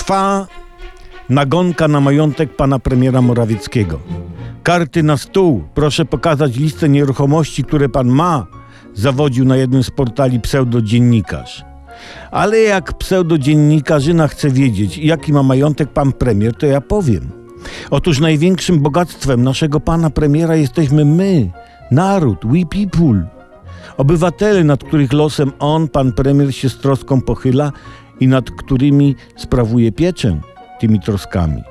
Trwa nagonka na majątek pana premiera Morawieckiego. Karty na stół. Proszę pokazać listę nieruchomości, które pan ma, zawodził na jednym z portali pseudodziennikarz. Ale jak pseudodziennikarzyna chce wiedzieć, jaki ma majątek pan premier, to ja powiem. Otóż największym bogactwem naszego pana premiera jesteśmy my, naród, we people. Obywatele, nad których losem on, pan premier, się z troską pochyla i nad którymi sprawuje pieczę tymi troskami.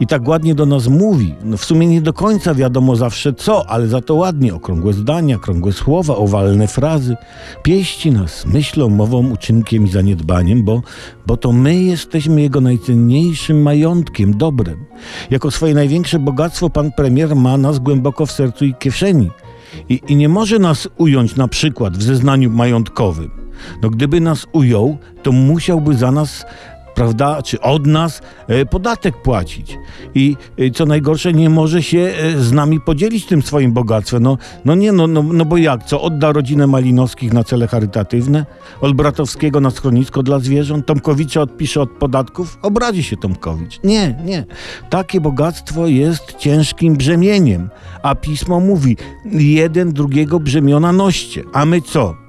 I tak ładnie do nas mówi. No w sumie nie do końca wiadomo zawsze co, ale za to ładnie. Okrągłe zdania, okrągłe słowa, owalne frazy. Pieści nas myślą, mową, uczynkiem i zaniedbaniem, bo, bo to my jesteśmy jego najcenniejszym majątkiem, dobrem. Jako swoje największe bogactwo pan premier ma nas głęboko w sercu i kieszeni. I, I nie może nas ująć na przykład w zeznaniu majątkowym. No gdyby nas ujął, to musiałby za nas prawda, czy od nas e, podatek płacić. I e, co najgorsze, nie może się e, z nami podzielić tym swoim bogactwem. No, no nie, no, no, no bo jak, co, odda rodzinę Malinowskich na cele charytatywne? Olbratowskiego na schronisko dla zwierząt? Tomkowicza odpisze od podatków? Obrazi się Tomkowicz. Nie, nie. Takie bogactwo jest ciężkim brzemieniem. A pismo mówi, jeden drugiego brzemiona noście. A my co?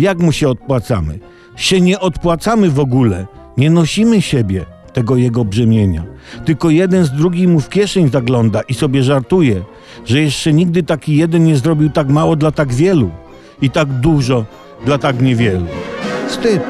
Jak mu się odpłacamy? Się nie odpłacamy w ogóle. Nie nosimy siebie tego jego brzemienia. Tylko jeden z drugim mu w kieszeń zagląda i sobie żartuje, że jeszcze nigdy taki jeden nie zrobił tak mało dla tak wielu i tak dużo dla tak niewielu. Wstyd.